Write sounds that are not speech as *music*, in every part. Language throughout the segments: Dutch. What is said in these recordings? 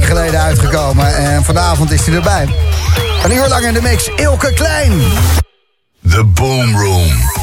geleden uitgekomen. En vanavond is hij erbij. Een uur lang in de mix, Ilke Klein. The Boom Room.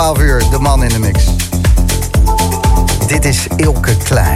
12 uur, de man in de mix. Dit is Ilke Klein.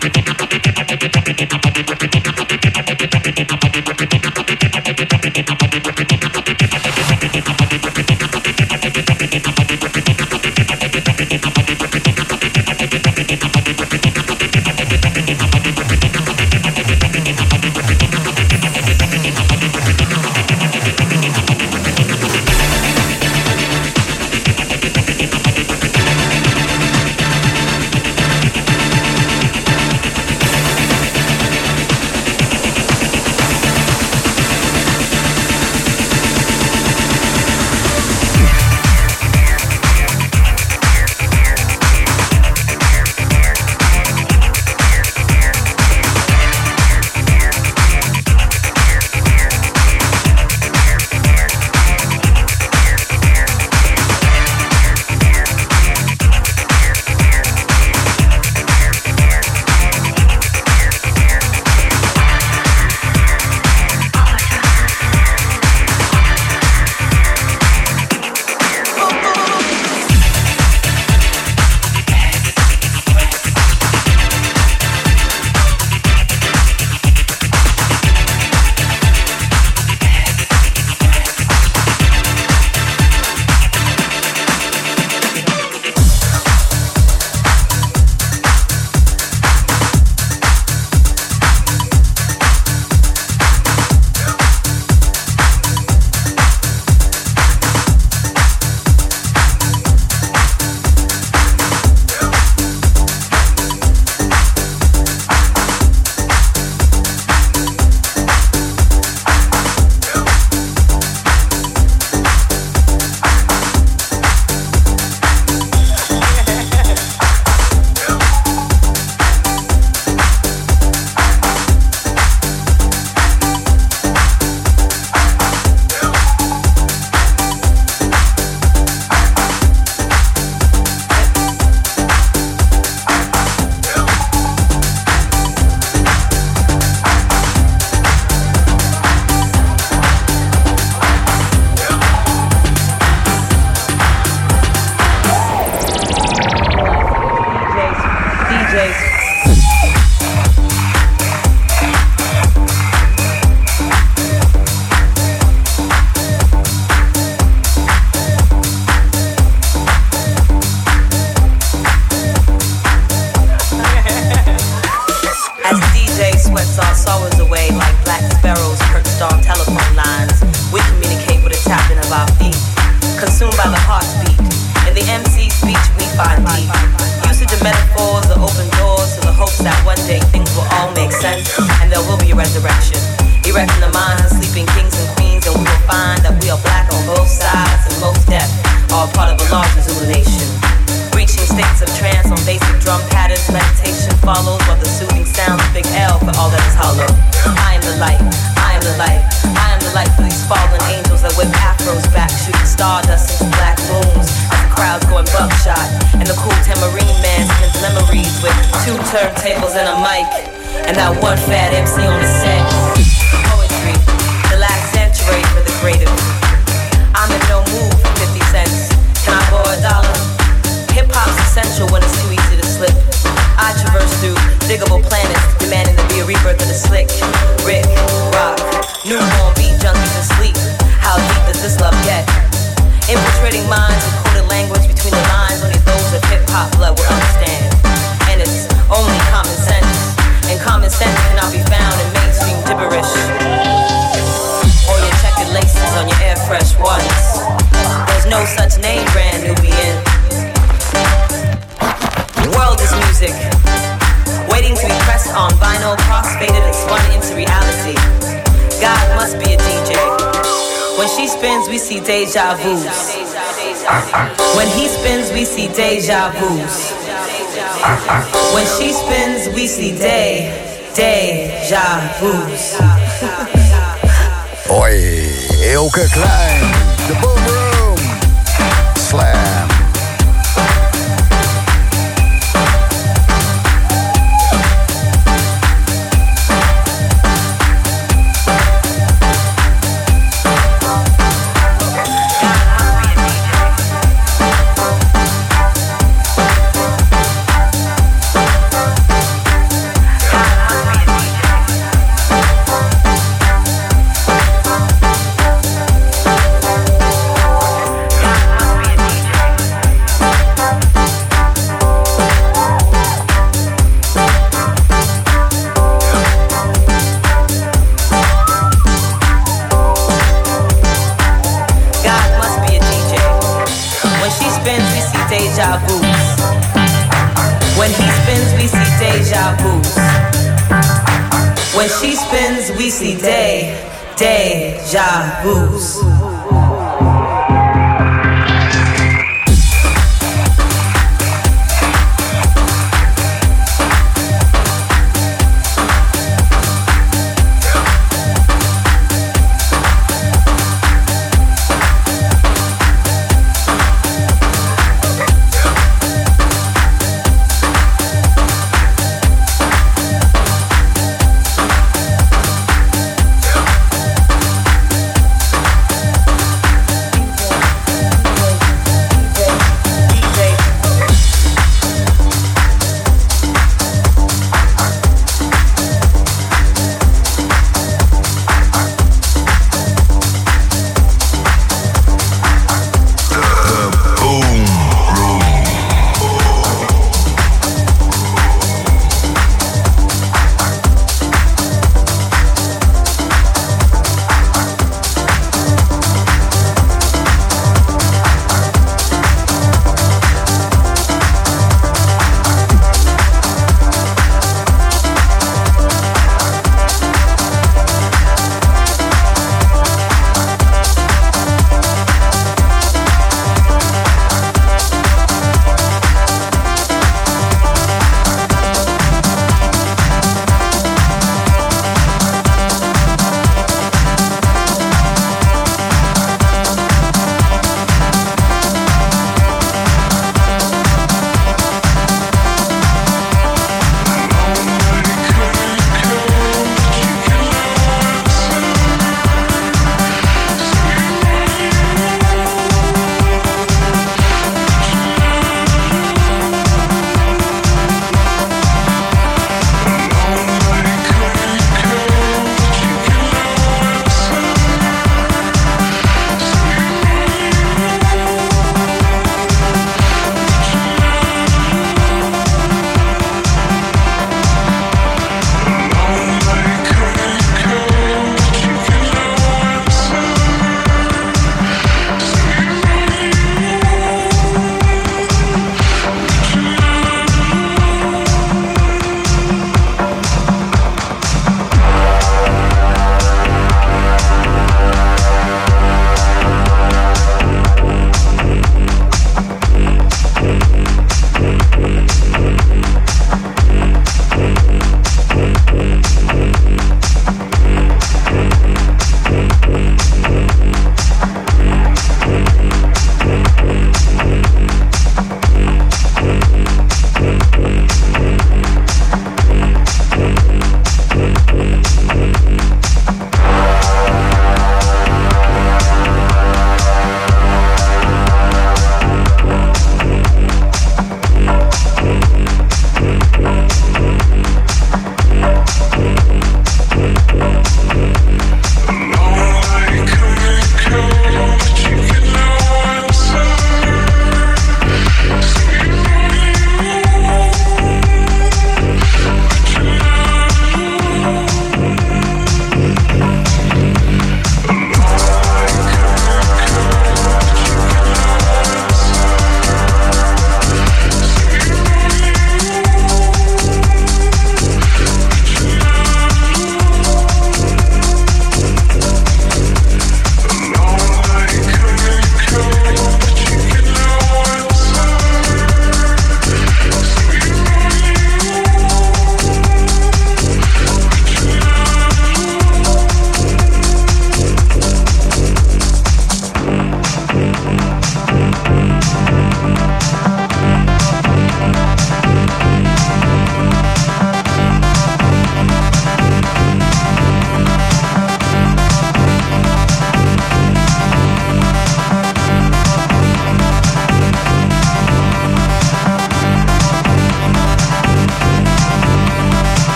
repetir, repetir, repetir, repetir, repetir, repetir, repetir, repetir, repetir, repetir, repetir, repetir, repetir, repetir, I traverse through diggable planets, demanding to be a rebirth of the slick, Rick, rock, newborn beat junkies asleep. How deep does this love get? Infiltrating minds with coded language between the lines, only those of hip hop blood will understand. And it's only common sense, and common sense cannot be found in mainstream gibberish. Or your checkered laces on your air fresh ones. There's no such name brand newbie in world is music, waiting to be pressed on vinyl, crossfaded and spun into reality. God must be a DJ. When she spins, we see deja vu. When he spins, we see deja vu. When she spins, we see day, deja vu. Hoi, Elke Klein, The Boom Room, Slam. we see deja vu. When he spins, we see deja vu. When she spins, we see day, deja vu.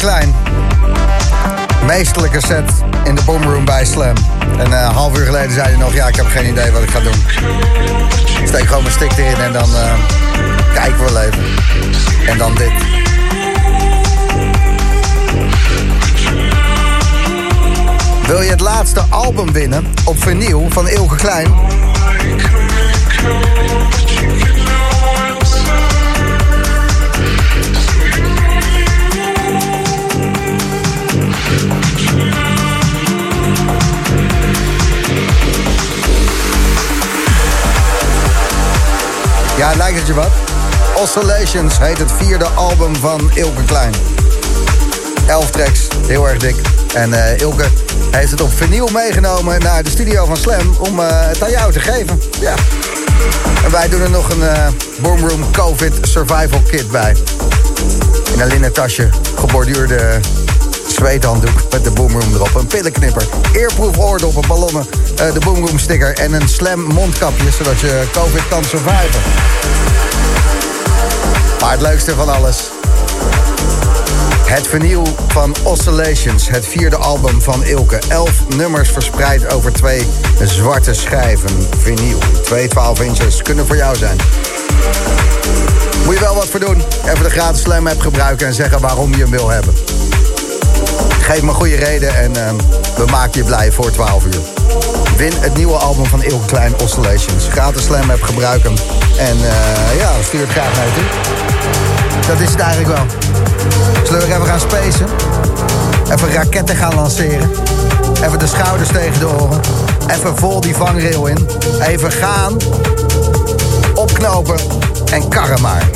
Vus. meesterlijke set in de boomroom bij Slam. En een half uur geleden zei hij nog, ja, ik heb geen idee wat ik ga doen. Steek gewoon mijn stick erin en dan uh, kijken we wel even. En dan dit. Wil je het laatste album winnen op vinyl van Ilke Klein? Ja, lijkt het je wat? Oscillations heet het vierde album van Ilke Klein. Elf tracks, heel erg dik. En uh, Ilke heeft het op vinyl meegenomen naar de studio van Slam om uh, het aan jou te geven. Ja. En wij doen er nog een uh, Boomroom COVID Survival Kit bij. In een linnen tasje, geborduurde zweethanddoek met de Boomroom erop. Een pillenknipper, eerproef oordoppen, ballonnen, uh, de Boomroom sticker en een Slam mondkapje, zodat je COVID kan surviven. Maar het leukste van alles, het vernieuw van Oscillations, het vierde album van Ilke. Elf nummers verspreid over twee zwarte schijven. Vinyl, twee 12 inches, kunnen voor jou zijn. Moet je wel wat voor doen. Even de gratis Slam app gebruiken en zeggen waarom je hem wil hebben. Geef me goede reden en uh, we maken je blij voor 12 uur. Win het nieuwe album van Ilke Klein Oscillations. Gratis Slam app gebruiken. En uh, ja, stuur het graag naar je toe. Dat is het eigenlijk wel. Zullen we even gaan spacen? Even raketten gaan lanceren. Even de schouders tegen de oren. Even vol die vangrail in. Even gaan. Opknopen. En karren maar.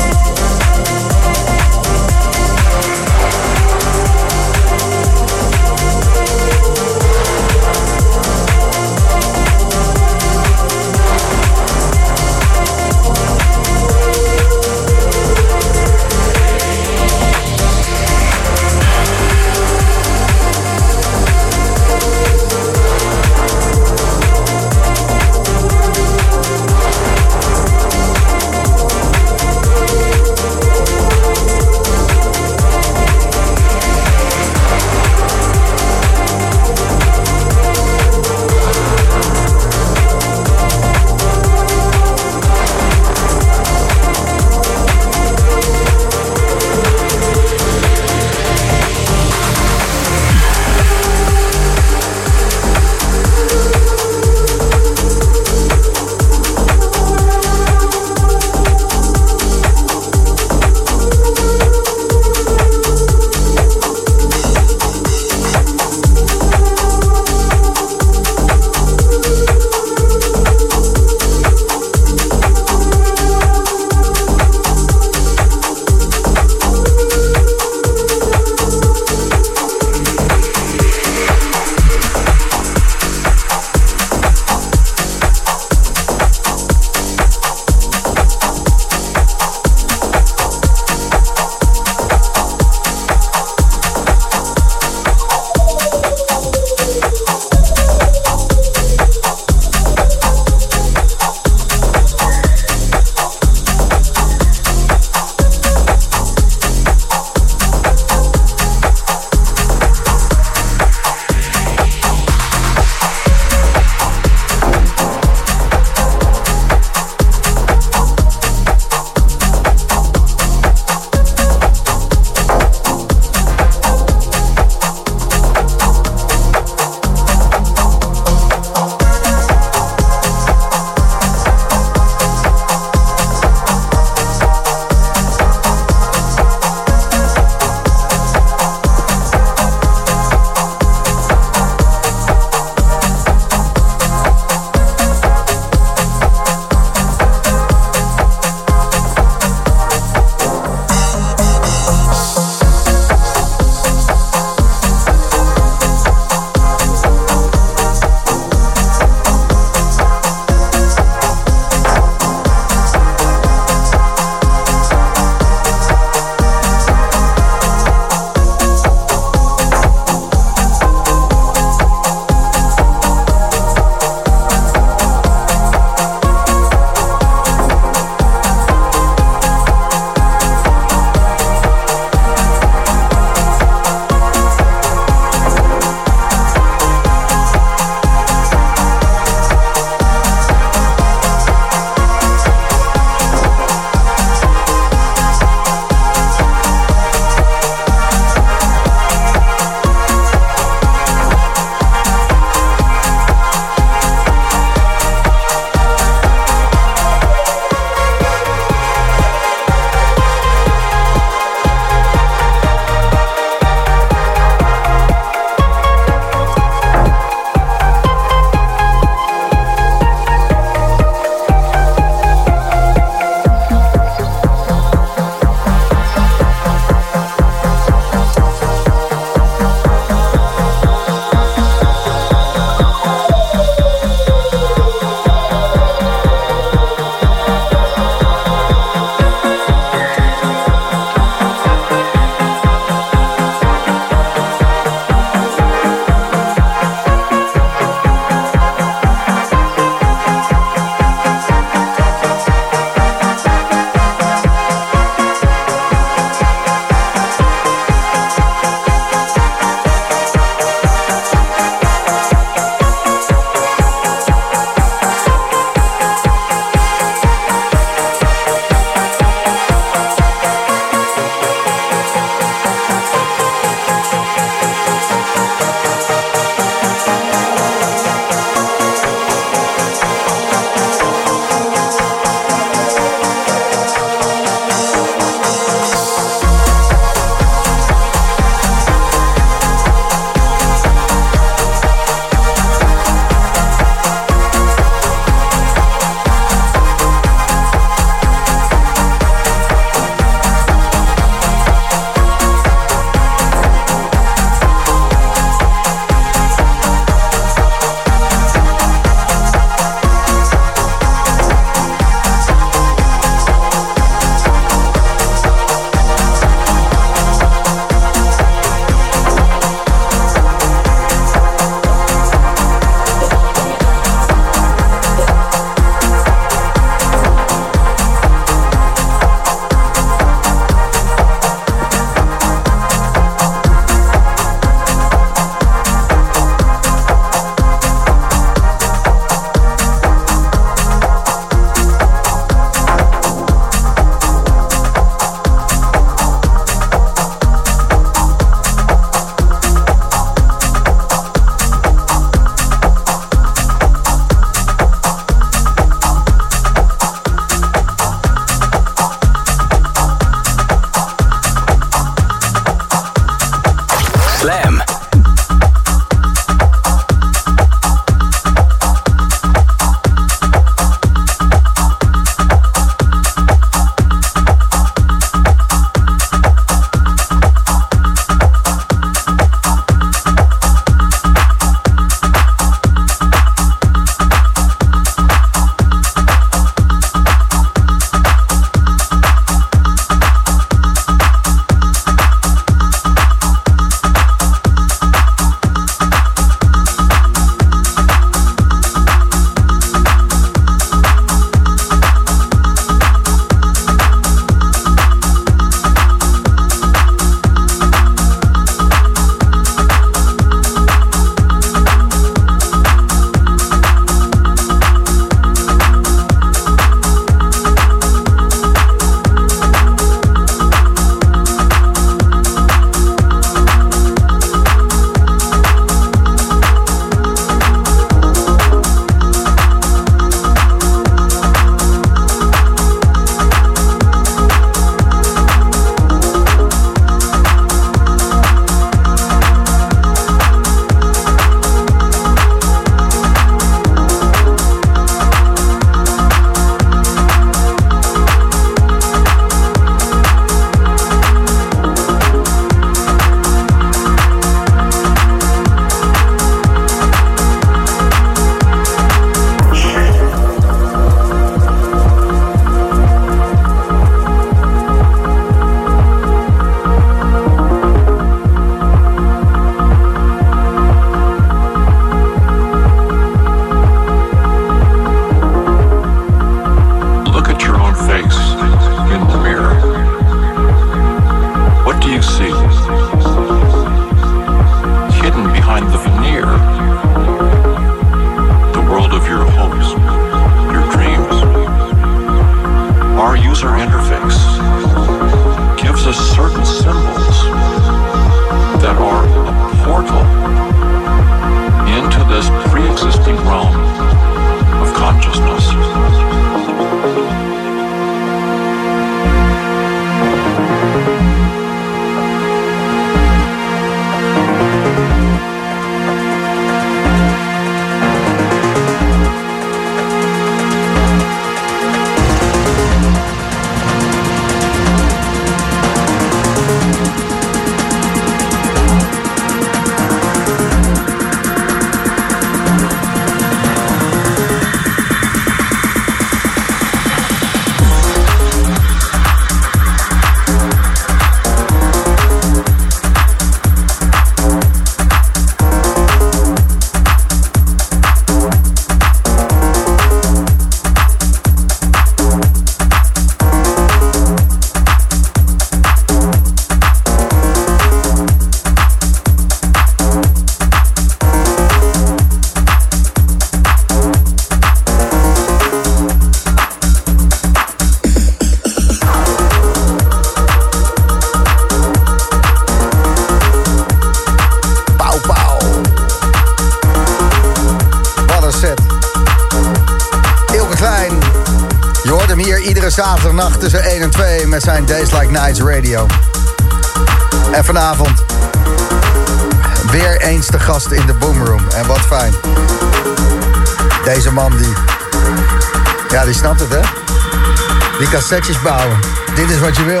Secties bouwen. Dit is wat je wil.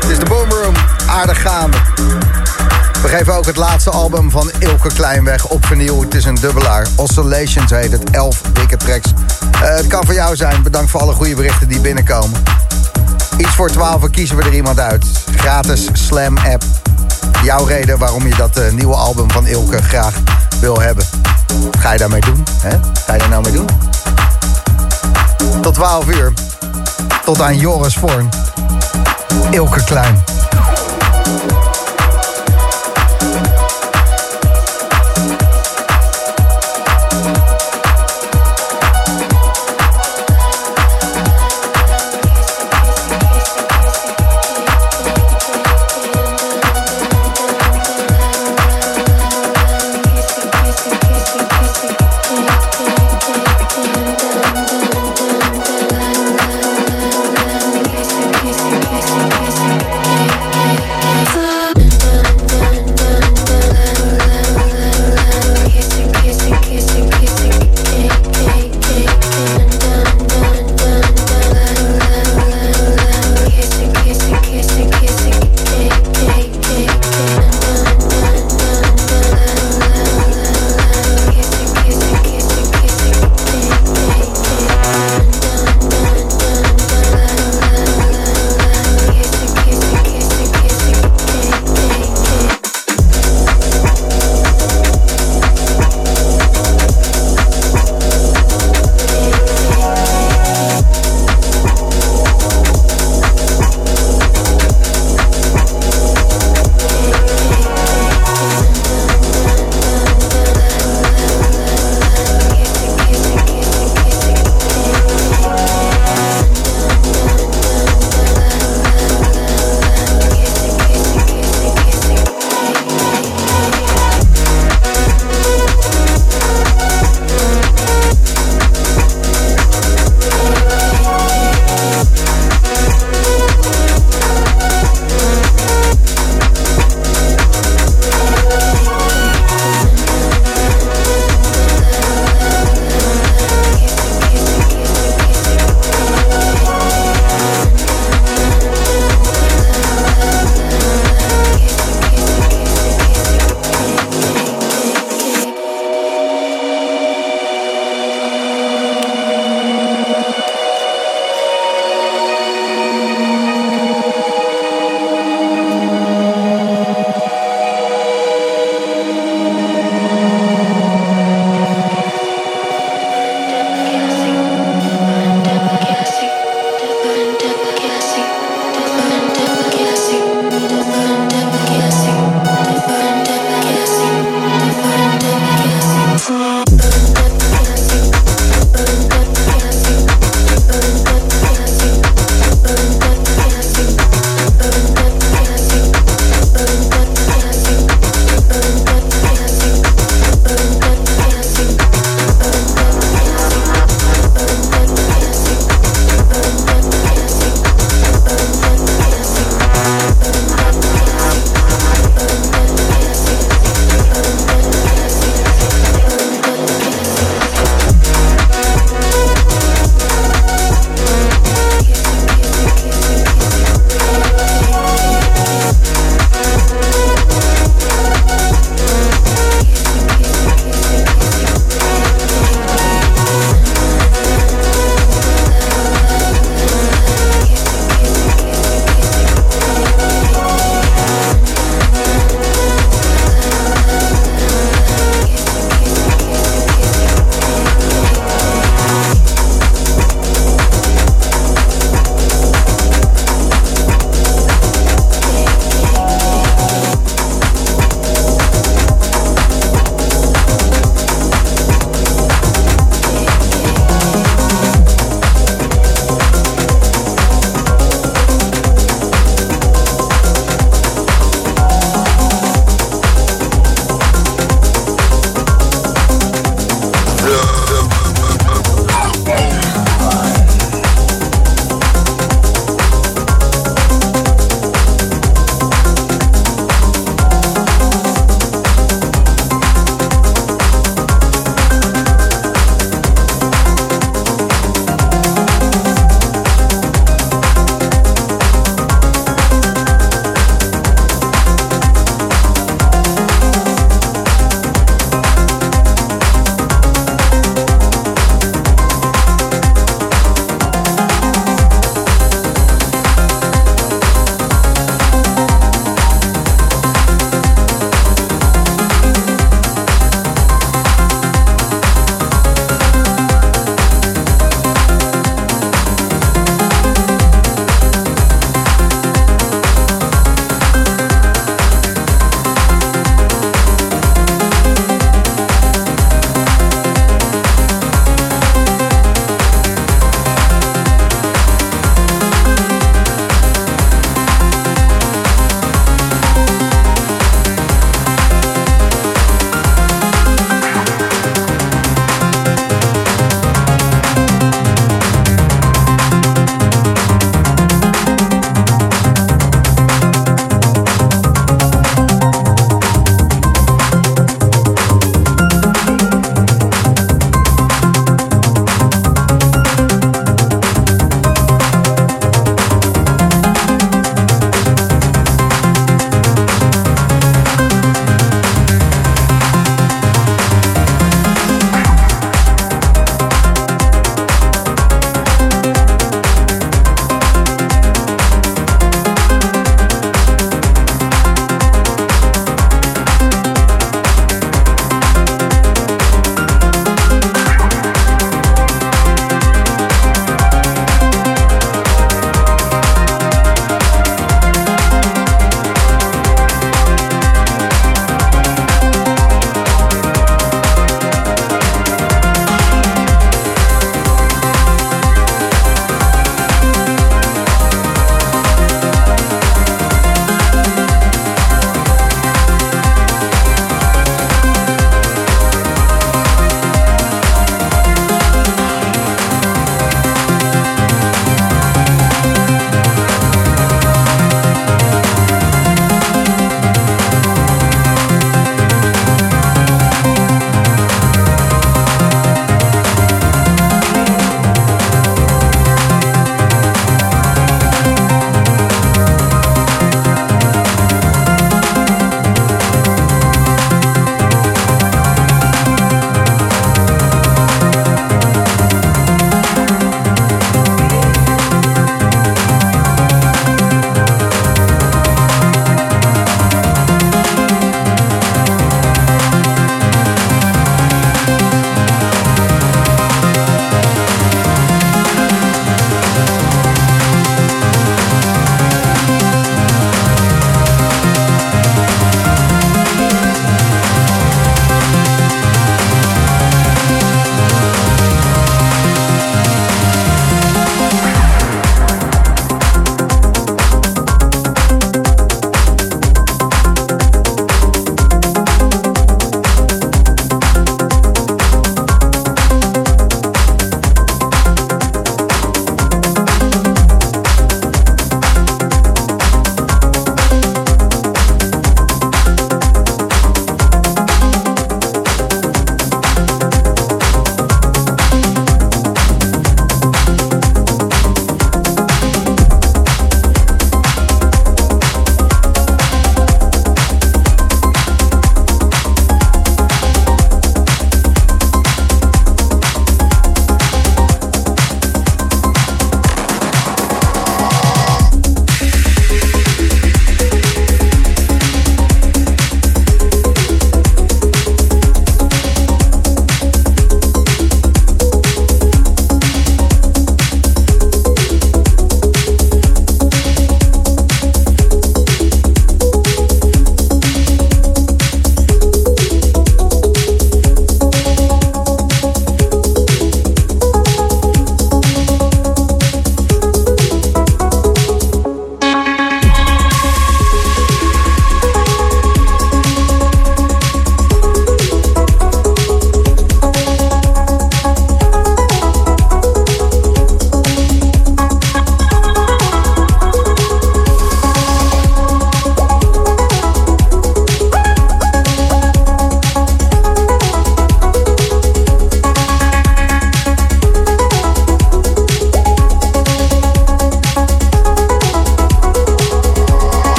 Het is de Boomroom. Aardig gaande. We geven ook het laatste album van Ilke Kleinweg op vernieuw. Het is een dubbelaar. Oscillations heet het. Elf dikke tracks. Uh, het kan voor jou zijn. Bedankt voor alle goede berichten die binnenkomen. Iets voor 12 kiezen we er iemand uit. Gratis Slam app. Jouw reden waarom je dat uh, nieuwe album van Ilke graag wil hebben. Ga je daarmee doen? Hè? Ga je daar nou mee doen? Tot 12 uur. Tot aan Joris Vorn. Ilke Klein.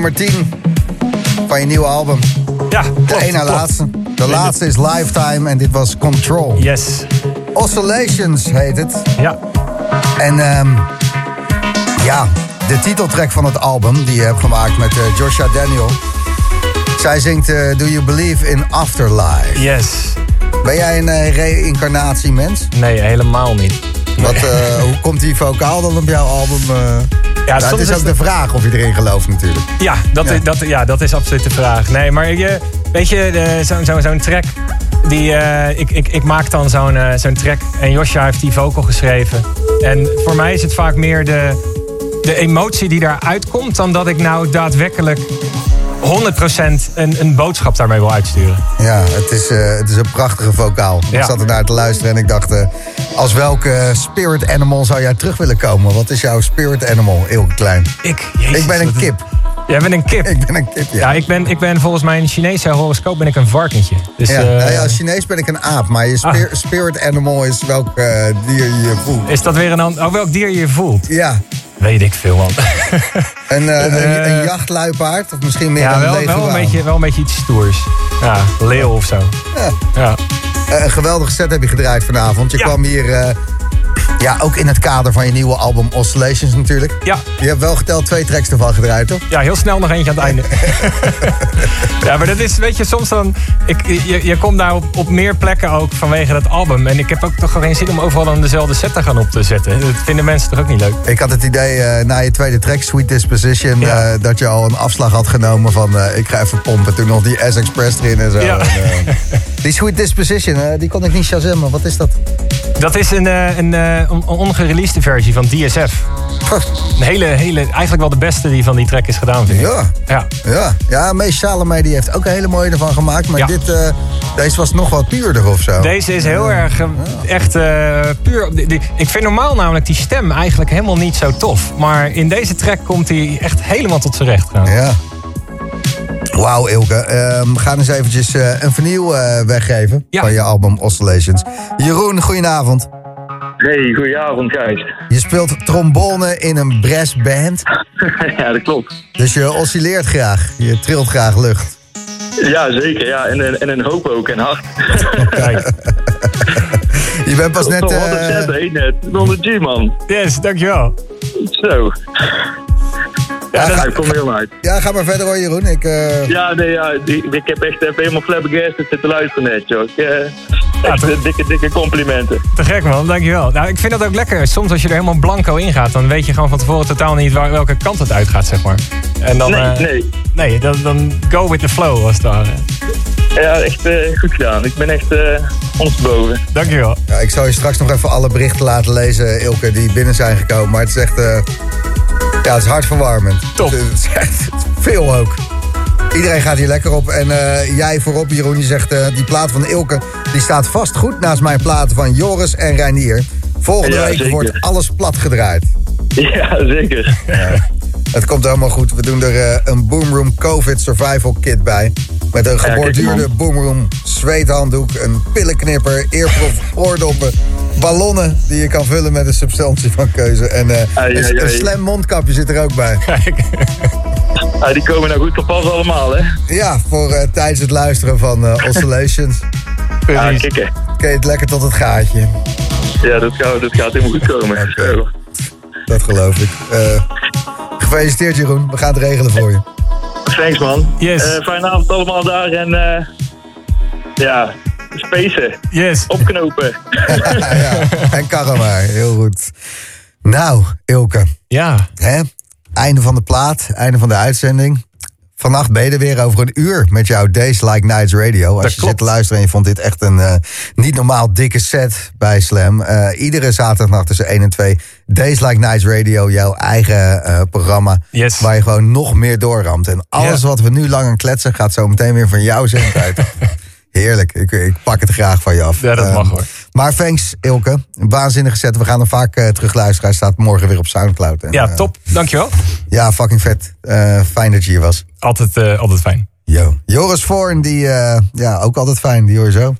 Nummer 10 van je nieuwe album. Ja, De ene klopt. laatste. De laatste is Lifetime en dit was Control. Yes. Oscillations heet het. Ja. En ehm, ja, de titeltrack van het album die je hebt gemaakt met eh, Joshua Daniel. Zij zingt eh, Do You Believe in Afterlife. Yes. Ben jij een eh, reïncarnatiemens? Nee, helemaal niet. Wat, hoe komt die vocaal dan op jouw album? Eh? Ja, Nou, het soms is ook de vraag of je erin gelooft natuurlijk. Ja, dat, Ja. Is, dat, ja, dat is absoluut de vraag. Nee, maar je, weet je, zo'n zo, zo'n track. Die, eh, ik, ik, ik maak dan zo'n eh, zo'n track en Josja heeft die vocal geschreven. En voor mij is het vaak meer de, de emotie die daaruit komt... dan dat ik nou daadwerkelijk 100% een, een boodschap daarmee wil uitsturen. Ja, het is, eh, het is een prachtige vocaal. Ik zat ernaar te luisteren en ik dacht... eh, als welke spirit animal zou jij terug willen komen? Wat is jouw spirit animal, heel klein? Ik, jezus, ik ben een kip. Jij bent een kip. *laughs* Ik ben een kip, ja. Ja, ik ben, ik ben volgens mijn Chinese horoscoop ben ik een varkentje. Dus, Ja, eh, nou ja, als Chinees ben ik een aap, maar je spir- spirit animal is welk eh, dier je voelt. Is dat weer een ander... Oh, welk dier je voelt? Ja, Weet ik veel, man. *laughs* een, eh, *laughs* Een, een, een jachtluipaard of misschien meer Ja, een wel, wel, leguaan. een beetje, wel een beetje iets stoers. Ja, leeuw of zo. Ja. Ja. Eh, een geweldige set heb je gedraaid vanavond. Je Ja. kwam hier, eh, ja, ook in het kader van je nieuwe album Oscillations natuurlijk. Ja. Je hebt wel geteld twee tracks ervan gedraaid, toch? ja, heel snel nog eentje aan het einde. *laughs* *laughs* ja, maar dat is, weet je, soms dan... Ik, je, je komt daar op, op meer plekken ook vanwege dat album. En ik heb ook toch geen zin om overal dan dezelfde set te gaan op te zetten. Dat vinden mensen toch ook niet leuk? Ik had het idee eh, na je tweede track, Sweet Disposition, Ja. eh, dat je al een afslag had genomen van eh, ik ga even pompen. Toen nog die S-Express erin en zo. Ja. En, *laughs* die Sweet Disposition, die kon ik niet shazammen. Wat is dat? Dat is een, eh, een, on- ongereleasede versie van DSF. Een hele, hele, eigenlijk wel de beste die van die track is gedaan, vind ik. Ja, Ja. ja. Ja, Mees Salome die heeft ook een hele mooie ervan gemaakt. Maar Ja. dit, eh, deze was nog wat puurder of zo. Deze is heel erg, eh, echt eh, puur. die- die- ik vind normaal namelijk die stem eigenlijk helemaal niet zo tof. Maar in deze track komt hij echt helemaal tot zijn recht. Ja. Wauw, Ilke. Ehm, we gaan eens eventjes een vernieuw weggeven Ja. van je album Oscillations. Jeroen, goedenavond. Hey, goedenavond Gijs. Je speelt trombone in een brassband. *laughs* ja, dat klopt. Dus je oscilleert graag. Je trilt graag lucht. Ja, zeker. Ja, en, en, en een hoop ook en hard. *laughs* Kijk. Je bent pas net... Wat een set, hè, net. 100 G, man. Yes, dankjewel. Zo. Ja, ik kom er helemaal uit. ja, ga maar verder hoor, Jeroen. Ik, eh, Ja, nee, ja, ik, ik heb echt even helemaal flabbergasted zitten luisteren net, joh. Ik, eh, echt eh, dikke, dikke complimenten. Te gek man, dankjewel. Nou, ik vind dat ook lekker. Soms als je er helemaal blanco in gaat, dan weet je gewoon van tevoren totaal niet waar, welke kant het uitgaat, zeg maar. En dan, Nee, eh, nee. nee dan, dan go with the flow als het ware. Ja, echt eh, goed gedaan. Ik ben echt eh ondersteboven. Dankjewel. ja, ik zal je straks nog even alle berichten laten lezen, Ilke, die binnen zijn gekomen. Maar het is echt... eh, ja, het is hartverwarmend. Top. Het is *laughs* echt veel ook. Iedereen gaat hier lekker op. En eh, jij voorop, Jeroen, je zegt... eh, die plaat van Ilke, die staat vast goed naast mijn platen van Joris en Reinier. Volgende Ja, week zeker. wordt alles plat gedraaid. *laughs* Ja, zeker. Het komt helemaal goed. We doen er eh, een Boomroom COVID Survival Kit bij. Met een geborduurde. Boomroom zweethanddoek, een pillenknipper, earprof, oordoppen, ballonnen die je kan vullen met een substantie van keuze. En eh, Ai, een, ai, een ai. slam mondkapje zit er ook bij. Kijk. *laughs* Ah, die komen nou goed te pas allemaal, hè. Ja, voor eh, tijdens het luisteren van Oscillations. *laughs* Ja, kikken. Kun je het lekker tot het gaatje. Ja, dat gaat, dat gaat helemaal goed komen. Zo. Dat geloof ik. Eh, gefeliciteerd Jeroen. We gaan het regelen voor je. Thanks, man. Yes. Eh, fijne avond allemaal daar en... eh ja, spacen. Yes. Opknopen. *laughs* ja, en karren maar. Heel goed. Nou, Ilke. Ja. Hè? Einde van de plaat, einde van de uitzending. Vannacht ben je er weer over een uur met jouw Days Like Nights Radio. Als Dat je klopt. zit te luisteren en je vond dit echt een eh, niet normaal dikke set bij Slam. Eh, iedere zaterdagnacht tussen 1 en 2. Days Like Nights Radio, jouw eigen eh, programma. Yes. Waar je gewoon nog meer doorramt. En alles Ja. wat we nu lang aan kletsen gaat zo meteen weer van jouw zendtijd. af. *laughs* Heerlijk, ik, ik pak het graag van je af. Ja, dat Ehm, mag, hoor. Maar thanks Ilke, een waanzinnige set. We gaan er vaak eh, terug luisteren. Hij staat morgen weer op Soundcloud. En, Ja, eh, top. Dankjewel. ja, fucking vet. Eh, fijn dat je hier was. Altijd, altijd fijn. Yo. Joris Voorn, die, ja, ook altijd fijn. Die hoor je zo.